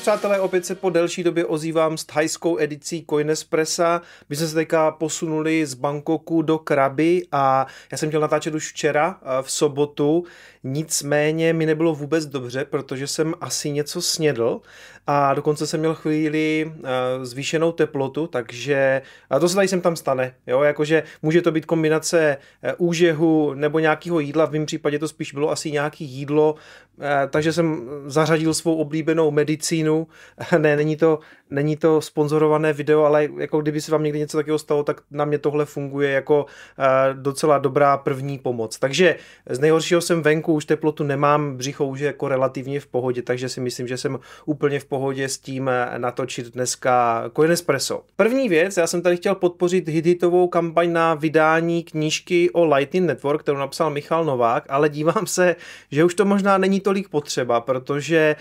Nakonec, přátelé, opět se po delší době ozývám s thajskou edicí Coinespressa. My jsme se teďka posunuli z Bangkoku do Krabi a já jsem chtěl natáčet už včera eh, v sobotu, nicméně mi nebylo vůbec dobře, protože jsem asi něco snědl a dokonce jsem měl chvíli eh, zvýšenou teplotu, takže to se tady sem tam stane, jo, jakože může to být kombinace eh, úžehu nebo nějakého jídla, v mém případě to spíš bylo asi nějaký jídlo, takže jsem zařadil svou oblíbenou medicínu, ne, není to, není to sponzorované video, ale jako kdyby se vám někdy něco takového stalo, tak na mě tohle funguje jako docela dobrá první pomoc. Takže z nejhoršího jsem venku, už teplotu nemám, břicho už je jako relativně v pohodě, takže si myslím, že jsem úplně v pohodě s tím natočit dneska Coin Espresso. První věc, já jsem tady chtěl podpořit hitovou kampaň na vydání knížky o Lightning Network, kterou napsal Michal Novák, ale dívám se, že už to možná není tolik potřeba, protože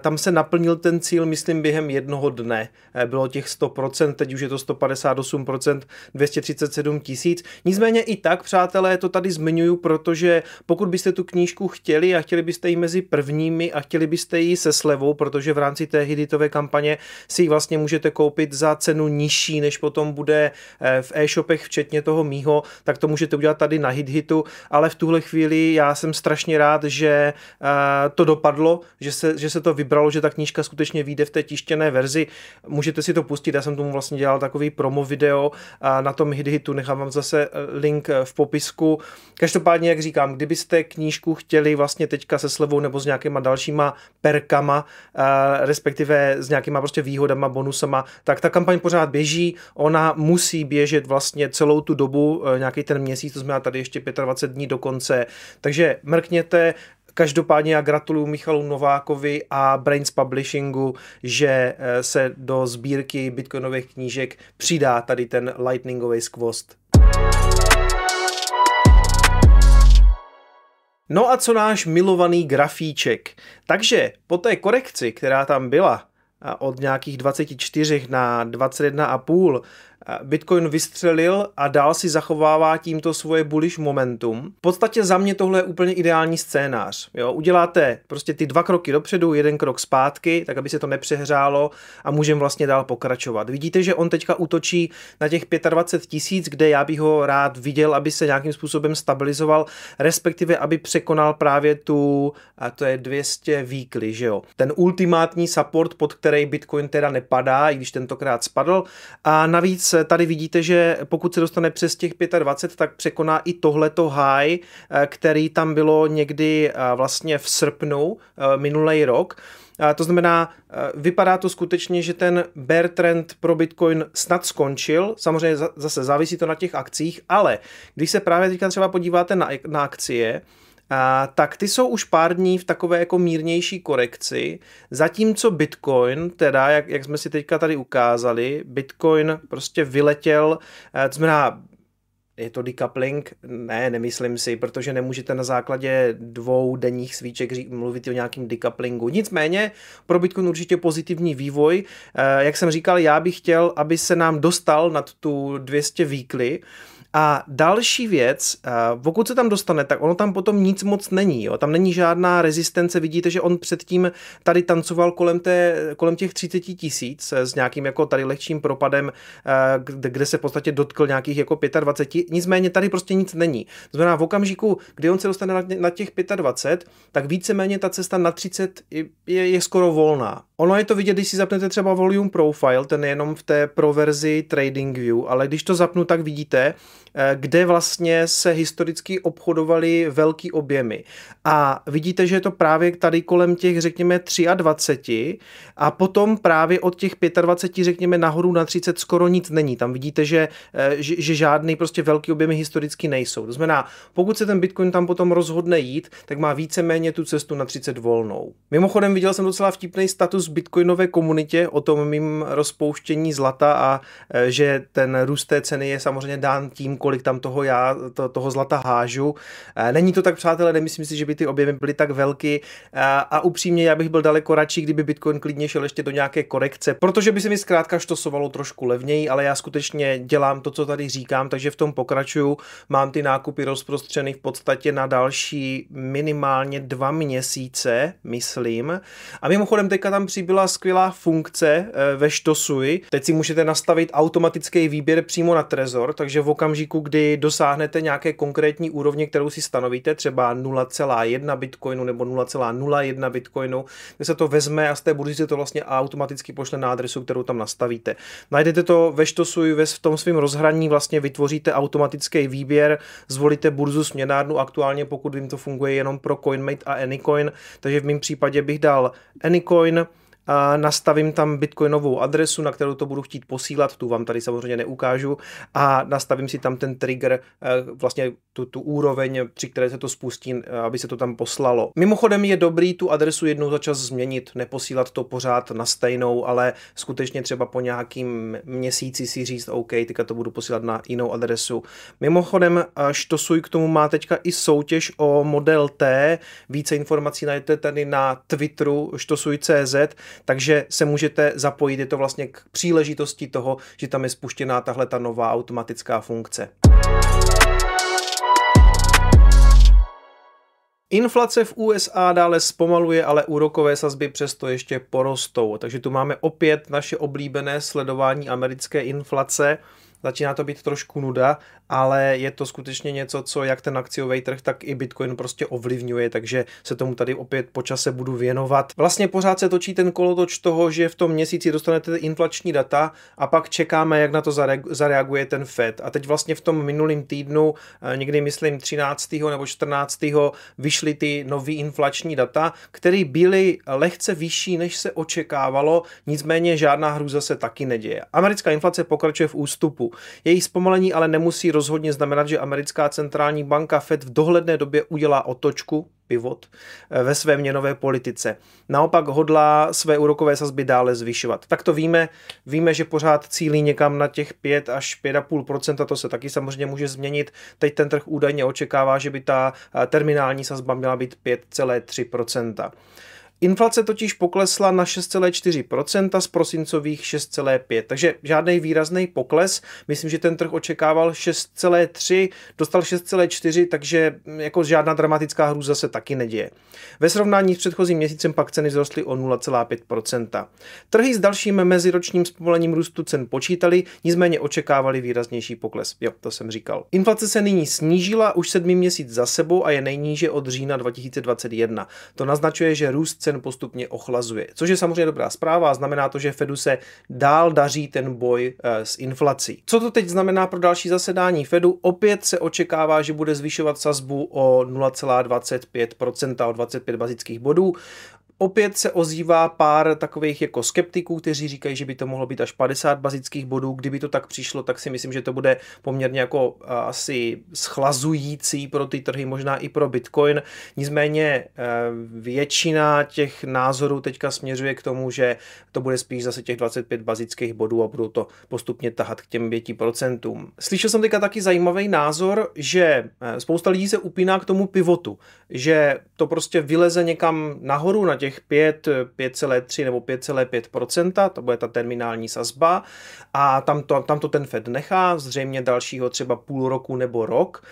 tam se naplnil ten cíl, myslím, během jednoho dne. Eh, bylo těch 100%, teď už je to 158%, 237 tisíc. Nicméně i tak, přátelé, to tady zmiňuju, protože pokud byste tu knížku chtěli a chtěli byste ji mezi prvními a chtěli byste ji se slevou, protože v rámci té hiditové kampaně si ji vlastně můžete koupit za cenu nižší, než potom bude eh, v e-shopech, včetně toho mýho, tak to můžete udělat tady na HitHitu, ale v tuhle chvíli já jsem strašně rád, že eh, to dopadlo, že se, že se to vybralo, že ta knížka skutečně vyjde v té tištěné verzi. Můžete si to pustit, já jsem tomu vlastně dělal takový promo video a na tom HitHitu nechám vám zase eh, link v popisku. Každopádně, jak říkám, kdybyste knížku chtěli vlastně teďka se slevou nebo s nějakýma dalšíma perkama, respektive s nějakýma prostě výhodama, bonusama, tak ta kampaň pořád běží, ona musí běžet vlastně celou tu dobu, nějaký ten měsíc, to znamená tady ještě 25 dní do konce, takže mrkněte, Každopádně já gratuluju Michalu Novákovi a Brains Publishingu, že e, se do sbírky bitcoinových knížek přidá tady ten lightningový skvost. No a co náš milovaný grafíček? Takže po té korekci, která tam byla, od nějakých 24 na 21,5 Bitcoin vystřelil a dál si zachovává tímto svoje bullish momentum. V podstatě za mě tohle je úplně ideální scénář. Jo? Uděláte prostě ty dva kroky dopředu, jeden krok zpátky, tak aby se to nepřehřálo a můžeme vlastně dál pokračovat. Vidíte, že on teďka útočí na těch 25 tisíc, kde já bych ho rád viděl, aby se nějakým způsobem stabilizoval, respektive aby překonal právě tu, a to je 200 weekly, že jo. Ten ultimátní support, pod který Bitcoin teda nepadá, i když tentokrát spadl. A navíc tady vidíte, že pokud se dostane přes těch 25, tak překoná i tohleto high, eh, který tam bylo někdy eh, vlastně v srpnu eh, minulý rok. To znamená, vypadá to skutečně, že ten bear trend pro Bitcoin snad skončil. Samozřejmě zase závisí to na těch akcích, ale když se právě teďka třeba podíváte na, na akcie, a, tak ty jsou už pár dní v takové jako mírnější korekci, zatímco Bitcoin, teda jak, jak jsme si teďka tady ukázali, Bitcoin prostě vyletěl, to znamená je to decoupling? Ne, nemyslím si, protože nemůžete na základě dvou denních svíček mluvit o nějakým decouplingu. Nicméně pro Bitcoin určitě pozitivní vývoj. Jak jsem říkal, já bych chtěl, aby se nám dostal nad tu 200 weekly, a další věc, pokud se tam dostane, tak ono tam potom nic moc není. Jo? Tam není žádná rezistence. Vidíte, že on předtím tady tancoval kolem, té, kolem těch 30 tisíc s nějakým jako tady lehčím propadem, kde, kde se v podstatě dotkl nějakých jako 25. Nicméně tady prostě nic není. Znamená, v okamžiku, kdy on se dostane na, na těch 25, tak víceméně ta cesta na 30 je, je, skoro volná. Ono je to vidět, když si zapnete třeba Volume Profile, ten je jenom v té pro verzi Trading View, ale když to zapnu, tak vidíte, kde vlastně se historicky obchodovaly velký objemy. A vidíte, že je to právě tady kolem těch, řekněme, 23 a potom právě od těch 25, řekněme, nahoru na 30 skoro nic není. Tam vidíte, že, eh, že, že žádný prostě velký objemy historicky nejsou. To znamená, pokud se ten Bitcoin tam potom rozhodne jít, tak má víceméně tu cestu na 30 volnou. Mimochodem viděl jsem docela vtipný status bitcoinové komunitě o tom mým rozpouštění zlata a eh, že ten růst té ceny je samozřejmě dán tím, kolik tam toho já, to, toho zlata hážu. Není to tak, přátelé, nemyslím si, že by ty objemy byly tak velký a upřímně já bych byl daleko radši, kdyby Bitcoin klidně šel ještě do nějaké korekce, protože by se mi zkrátka štosovalo trošku levněji, ale já skutečně dělám to, co tady říkám, takže v tom pokračuju. Mám ty nákupy rozprostřeny v podstatě na další minimálně dva měsíce, myslím. A mimochodem teďka tam přibyla skvělá funkce eh, ve Štosuji. Teď si můžete nastavit automatický výběr přímo na Trezor, takže v okamžiku, kdy dosáhnete nějaké konkrétní úrovně, kterou si stanovíte, třeba 0,1 bitcoinu nebo 0,01 bitcoinu, tak se to vezme a z té burzy se to vlastně automaticky pošle na adresu, kterou tam nastavíte. Najdete to ve Štosuji, ve v tom svém rozhraní vlastně vytvoříte automatický výběr, zvolíte burzu směnárnu aktuálně, pokud vím, to funguje jenom pro CoinMate a Anycoin, takže v mém případě bych dal Anycoin, a nastavím tam bitcoinovou adresu, na kterou to budu chtít posílat, tu vám tady samozřejmě neukážu, a nastavím si tam ten trigger, eh, vlastně tu, tu úroveň, při které se to spustí, eh, aby se to tam poslalo. Mimochodem je dobrý tu adresu jednou za čas změnit, neposílat to pořád na stejnou, ale skutečně třeba po nějakým měsíci si říct, OK, teďka to budu posílat na jinou adresu. Mimochodem, Štosuj k tomu má teďka i soutěž o model T, více informací najdete tady na Twitteru štosuj.cz, takže se můžete zapojit, je to vlastně k příležitosti toho, že tam je spuštěná tahle ta nová automatická funkce. Inflace v USA dále zpomaluje, ale úrokové sazby přesto ještě porostou. Takže tu máme opět naše oblíbené sledování americké inflace. Začíná to být trošku nuda, ale je to skutečně něco, co jak ten akciový trh, tak i Bitcoin prostě ovlivňuje, takže se tomu tady opět po čase budu věnovat. Vlastně pořád se točí ten kolotoč toho, že v tom měsíci dostanete inflační data a pak čekáme, jak na to zareaguje ten Fed. A teď vlastně v tom minulém týdnu, eh, někdy myslím 13. nebo 14. vyšly ty nový inflační data, které byly lehce vyšší, než se očekávalo, nicméně žádná hrůza se taky neděje. Americká inflace pokračuje v ústupu. Její zpomalení ale nemusí rozhodně znamenat, že americká centrální banka Fed v dohledné době udělá otočku, pivot, eh, ve své měnové politice. Naopak hodlá své úrokové sazby dále zvyšovat. Tak to víme, víme, že pořád cílí někam na těch 5 až 5,5%, to se taky samozřejmě může změnit. Teď ten trh údajně očekává, že by ta eh, terminální sazba měla být 5,3%. Inflace totiž poklesla na 6,4% z prosincových 6,5%, takže žádný výrazný pokles. Myslím, že ten trh očekával 6,3, dostal 6,4, takže jako žádná dramatická hrůza se taky neděje. Ve srovnání s předchozím měsícem pak ceny vzrostly o 0,5%. Trhy s dalším meziročním zpomalením růstu cen počítali, nicméně očekávali výraznější pokles. Jo, to jsem říkal. Inflace se nyní snížila už sedmý měsíc za sebou a je nejníže od října 2021. To naznačuje, že růst cen postupně ochlazuje. Což je samozřejmě dobrá zpráva znamená to, že Fedu se dál daří ten boj eh, s inflací. Co to teď znamená pro další zasedání Fedu? Opět se očekává, že bude zvyšovat sazbu o 0,25%, o 25 bazických bodů. Opět se ozývá pár takových jako skeptiků, kteří říkají, že by to mohlo být až 50 bazických bodů. Kdyby to tak přišlo, tak si myslím, že to bude poměrně jako asi schlazující pro ty trhy, možná i pro Bitcoin. Nicméně e, většina těch názorů teďka směřuje k tomu, že to bude spíš zase těch 25 bazických bodů a budou to postupně tahat k těm 5%. Slyšel jsem teďka taky zajímavý názor, že e, spousta lidí se upíná k tomu pivotu, že to prostě vyleze někam nahoru na těch těch 5, 5,3 nebo 5,5%, to bude ta terminální sazba a tam to, tam to ten Fed nechá, zřejmě dalšího třeba půl roku nebo rok,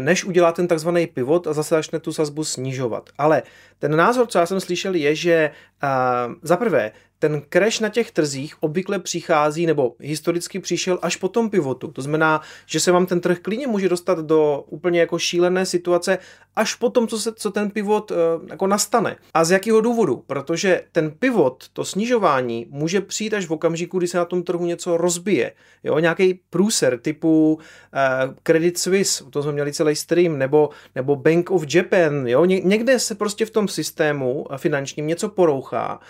než udělá ten takzvaný pivot a zase začne tu sazbu snižovat. Ale ten názor, co já jsem slyšel, je, že uh, za prvé ten crash na těch trzích obvykle přichází, nebo historicky přišel až po tom pivotu. To znamená, že se vám ten trh klidně může dostat do úplně jako šílené situace až po tom, co, se, co ten pivot uh, jako nastane. A z jakého důvodu? Protože ten pivot, to snižování, může přijít až v okamžiku, kdy se na tom trhu něco rozbije. Jo, nějaký průser typu uh, Credit Suisse, to jsme měli celý stream, nebo, nebo Bank of Japan, jo, Ně, někde se prostě v tom systému finančním něco porouchá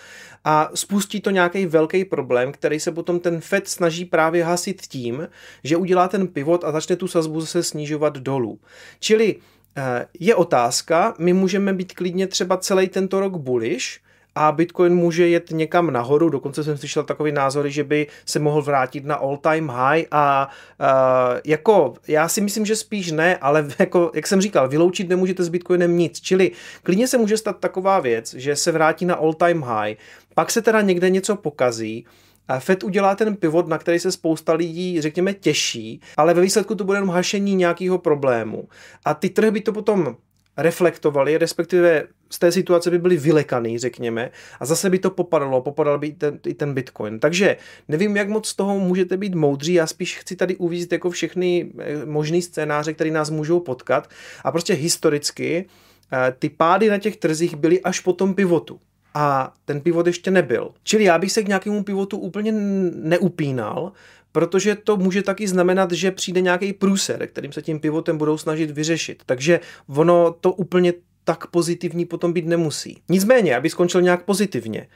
a spustí to nějaký velký problém, který se potom ten Fed snaží právě hasit tím, že udělá ten pivot a začne tu sazbu zase snižovat dolů. Čili eh, je otázka, my můžeme být klidně třeba celý tento rok bullish, a Bitcoin může jet někam nahoru, dokonce jsem slyšel takový názory, že by se mohl vrátit na all time high a uh, jako já si myslím, že spíš ne, ale jako, jak jsem říkal, vyloučit nemůžete s Bitcoinem nic, čili klidně se může stát taková věc, že se vrátí na all time high, pak se teda někde něco pokazí, a Fed udělá ten pivot, na který se spousta lidí, řekněme, těší, ale ve výsledku to bude jenom hašení nějakého problému. A ty trhy by to potom reflektovali, respektive z té situace by byli vylekaný, řekněme, a zase by to popadalo, popadal by i ten, i ten Bitcoin. Takže nevím, jak moc z toho můžete být moudří, já spíš chci tady uvízt jako všechny eh, možný scénáře, které nás můžou potkat a prostě historicky eh, ty pády na těch trzích byly až po tom pivotu a ten pivot ještě nebyl. Čili já bych se k nějakému pivotu úplně neupínal, protože to může taky znamenat, že přijde nějaký průser, kterým se tím pivotem budou snažit vyřešit. Takže ono to úplně tak pozitivní potom být nemusí. Nicméně, aby skončil nějak pozitivně,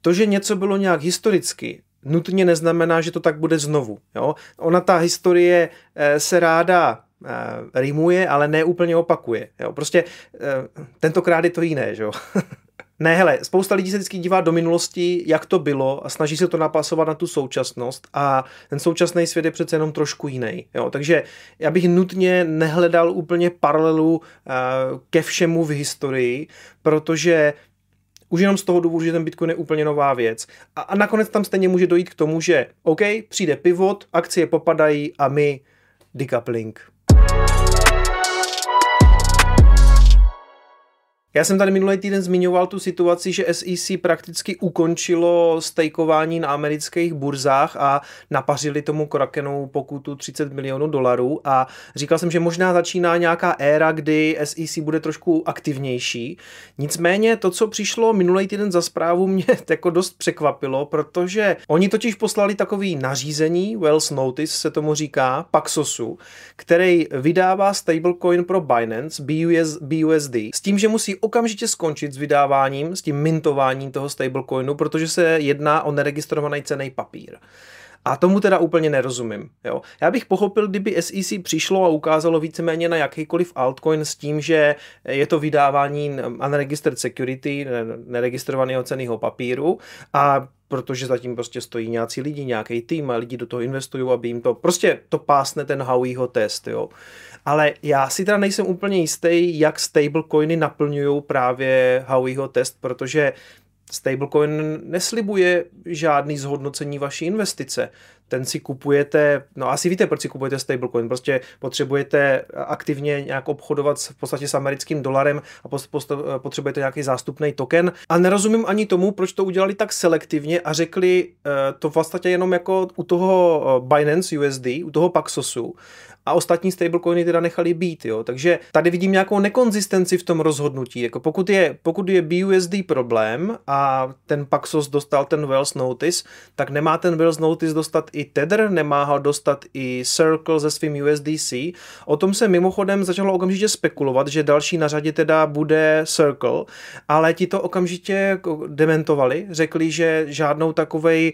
to, že něco bylo nějak historicky, nutně neznamená, že to tak bude znovu. Jo? Ona ta historie eh, se ráda eh, rimuje, ale ne úplně opakuje. Jo? Prostě eh, tentokrát je to jiné. Že jo? Ne, hele, spousta lidí se vždycky dívá do minulosti, jak to bylo a snaží se to napasovat na tu současnost a ten současný svět je přece jenom trošku jiný. Jo? Takže já bych nutně nehledal úplně paralelu uh, ke všemu v historii, protože už jenom z toho důvodu, že ten Bitcoin je úplně nová věc. A, a nakonec tam stejně může dojít k tomu, že OK, přijde pivot, akcie popadají a my decoupling. Já jsem tady minulý týden zmiňoval tu situaci, že SEC prakticky ukončilo stejkování na amerických burzách a napařili tomu Krakenu pokutu 30 milionů dolarů a říkal jsem, že možná začíná nějaká éra, kdy SEC bude trošku aktivnější. Nicméně to, co přišlo minulý týden za zprávu, mě jako dost překvapilo, protože oni totiž poslali takový nařízení, Wells Notice se tomu říká, Paxosu, který vydává stablecoin pro Binance, BUS, BUSD, s tím, že musí okamžitě skončit s vydáváním, s tím mintováním toho stablecoinu, protože se jedná o neregistrovaný cený papír. A tomu teda úplně nerozumím. Jo. Já bych pochopil, kdyby SEC přišlo a ukázalo víceméně na jakýkoliv altcoin s tím, že je to vydávání unregistered security, neregistrovaného ceného papíru a protože zatím prostě stojí nějací lidi, nějaký tým a lidi do toho investují, aby jim to, prostě to pásne ten Howieho test, jo. Ale já si teda nejsem úplně jistý, jak stablecoiny naplňují právě Howieho test, protože stablecoin neslibuje žádný zhodnocení vaší investice. Ten si kupujete, no asi víte, proč si kupujete stablecoin, prostě potřebujete aktivně nějak obchodovat v podstatě s americkým dolarem a potřebujete nějaký zástupný token. A nerozumím ani tomu, proč to udělali tak selektivně a řekli eh, to v podstatě jenom jako u toho eh, Binance USD, u toho Paxosu a ostatní stablecoiny teda nechali být. Jo. Takže tady vidím nějakou nekonzistenci v tom rozhodnutí. Jako pokud, je, pokud je BUSD problém a ten Paxos dostal ten Wells Notice, tak nemá ten Wells Notice dostat i Tether, nemá ho dostat i Circle ze svým USDC. O tom se mimochodem začalo okamžitě spekulovat, že další na řadě teda bude Circle, ale ti to okamžitě jako dementovali, řekli, že žádnou takovej,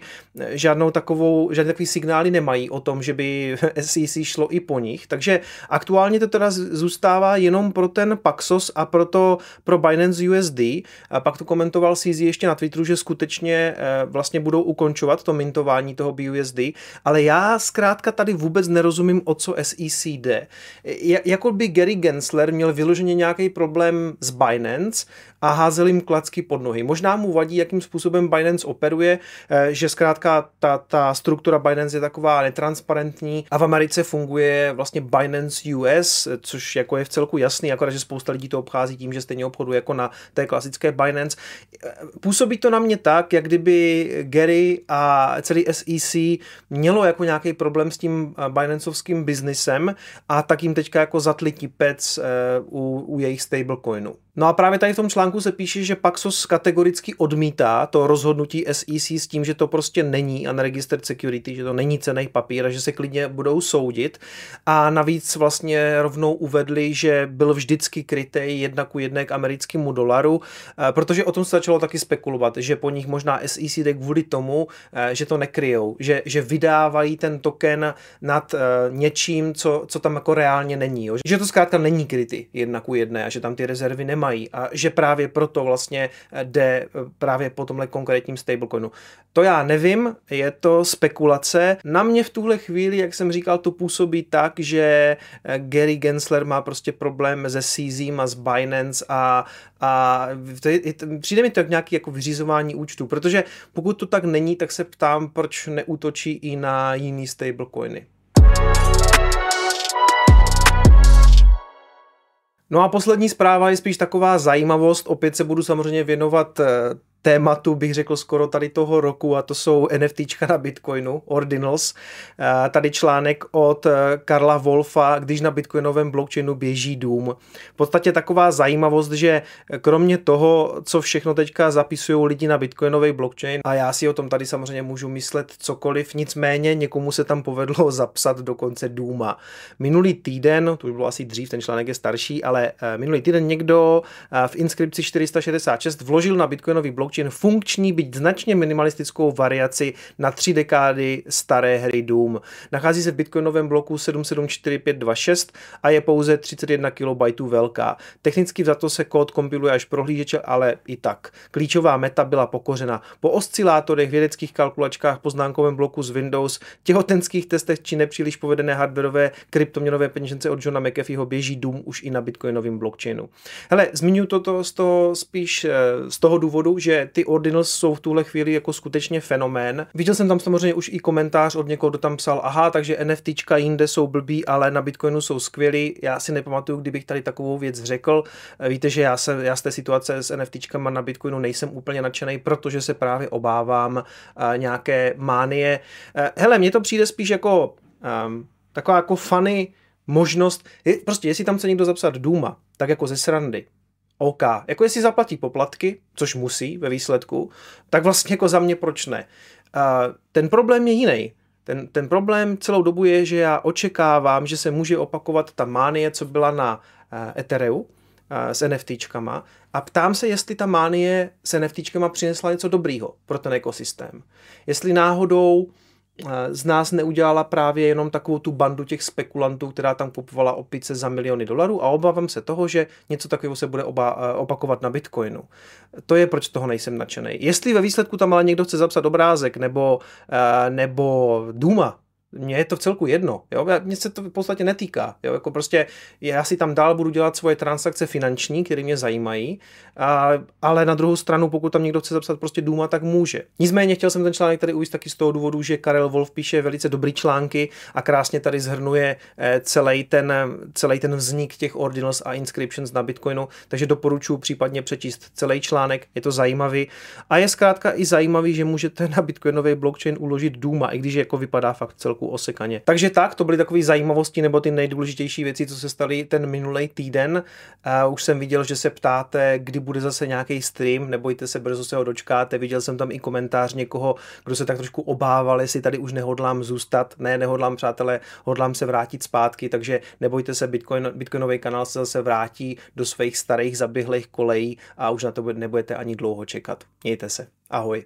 žádnou takovou, žádný takový signály nemají o tom, že by SEC šlo i po nich, takže aktuálně to teda zůstává jenom pro ten Paxos a pro to pro Binance USD. A pak to komentoval CZ ještě na Twitteru, že skutečně eh, vlastně budou ukončovat to mintování toho BUSD, ale já zkrátka tady vůbec nerozumím, o co SEC jde. Jako by Gary Gensler měl vyloženě nějaký problém s Binance a házel jim klacky pod nohy. Možná mu vadí, jakým způsobem Binance operuje, eh, že zkrátka ta, ta struktura Binance je taková netransparentní a v Americe funguje vlastně Binance US, což jako je v celku jasný, akorát, že spousta lidí to obchází tím, že stejně obchoduje jako na té klasické Binance. Eh, působí to na mě tak, jak kdyby Gary a celý SEC mělo jako nějaký problém s tím eh, Binanceovským biznisem a tak jim teďka jako zatli pec u, u jejich stablecoinu. No a právě tady v tom článku se píše, že Paxos kategoricky odmítá to rozhodnutí SEC s tím, že to prostě není unregistered security, že to není cený papír a že se klidně budou soudit. A navíc vlastně rovnou uvedli, že byl vždycky krytej jedna ku jedné k americkému dolaru, eh, protože o tom se začalo taky spekulovat, že po nich možná SEC jde kvůli tomu, eh, že to nekryjou, že, že vydávají ten token nad eh, něčím, co, co tam jako reálně není. Jo. Že to zkrátka není kryty jedna ku jedné a že tam ty rezervy nemá nemají a že právě proto vlastně jde právě po tomhle konkrétním stablecoinu. To já nevím, je to spekulace. Na mě v tuhle chvíli, jak jsem říkal, to působí tak, že Gary Gensler má prostě problém se CZ a s Binance a, a to je, přijde mi to jak nějaký jako vyřizování účtu, protože pokud to tak není, tak se ptám, proč neútočí i na jiný stablecoiny. No a poslední zpráva je spíš taková zajímavost. Opět se budu samozřejmě věnovat eh, tématu, bych řekl skoro tady toho roku a to jsou NFTčka na Bitcoinu, Ordinals. Tady článek od eh, Karla Wolfa, když na Bitcoinovém blockchainu běží dům. V podstatě taková zajímavost, že kromě toho, co všechno teďka zapisují lidi na Bitcoinový blockchain a já si o tom tady samozřejmě můžu myslet cokoliv, nicméně někomu se tam povedlo zapsat dokonce důma. Minulý týden, to už bylo asi dřív, ten článek je starší, ale eh, minulý týden někdo eh, v inskripci 466 vložil na Bitcoinový blockchain blockchain funkční, byť značně minimalistickou variaci na tři dekády staré hry Doom. Nachází se v bitcoinovém bloku 774526 a je pouze 31 KB velká. Technicky za to se kód kompiluje až prohlížeče, ale i tak. Klíčová meta byla pokořena. Po oscilátorech, vědeckých kalkulačkách, poznánkovém bloku z Windows, těhotenských testech či nepříliš povedené hardwareové kryptoměnové peněžence od Johna McAfeeho běží Doom už i na bitcoinovém blockchainu. Hele, zmiňuji toto z toho spíš eh, z toho důvodu, že ty ordinals jsou v tuhle chvíli jako skutečně fenomén. Viděl jsem tam samozřejmě už i komentář od někoho, kdo tam psal, aha, takže NFTčka jinde jsou blbý, ale na Bitcoinu jsou skvělý. Já si nepamatuju, kdybych tady takovou věc řekl. Víte, že já, se, já z té situace s NFTčkama na Bitcoinu nejsem úplně nadšený, protože se právě obávám uh, nějaké mánie. Uh, hele, mně to přijde spíš jako um, taková jako funny možnost, prostě jestli tam chce někdo zapsat Duma, tak jako ze srandy, OK. Jako jestli zaplatí poplatky, což musí ve výsledku, tak vlastně jako za mě proč ne. A ten problém je jiný. Ten, ten problém celou dobu je, že já očekávám, že se může opakovat ta mánie, co byla na uh, Ethereum, uh, s NFTčkama a ptám se, jestli ta mánie s NFTčkama přinesla něco dobrýho pro ten ekosystém. Jestli náhodou z nás neudělala právě jenom takovou tu bandu těch spekulantů, která tam kupovala opice za miliony dolarů a obávám se toho, že něco takového se bude oba, eh, opakovat na Bitcoinu. To je, proč toho nejsem nadšený. Jestli ve výsledku tam ale někdo chce zapsat obrázek nebo, eh, nebo Duma, mně je to v celku jedno, jo? mně se to v podstatě netýká, jo? jako prostě já si tam dál budu dělat svoje transakce finanční, které mě zajímají, a, ale na druhou stranu, pokud tam někdo chce zapsat prostě Duma, tak může. Nicméně chtěl jsem ten článek tady uvést taky z toho důvodu, že Karel Wolf píše velice dobrý články a krásně tady zhrnuje eh, celý ten, celý ten vznik těch ordinals a inscriptions na Bitcoinu, takže doporučuji případně přečíst celý článek, je to zajímavý a je zkrátka i zajímavý, že můžete na Bitcoinový blockchain uložit Duma, i když jako vypadá fakt celku osekaně. Takže tak, to byly takové zajímavosti nebo ty nejdůležitější věci, co se staly ten minulý týden. Uh, už jsem viděl, že se ptáte, kdy bude zase nějaký stream, nebojte se, brzo se ho dočkáte. Viděl jsem tam i komentář někoho, kdo se tak trošku obával, jestli tady už nehodlám zůstat. Ne, nehodlám, přátelé, hodlám se vrátit zpátky, takže nebojte se, Bitcoin, Bitcoinový kanál se zase vrátí do svých starých zaběhlých kolejí a už na to nebudete ani dlouho čekat. Mějte se. Ahoj.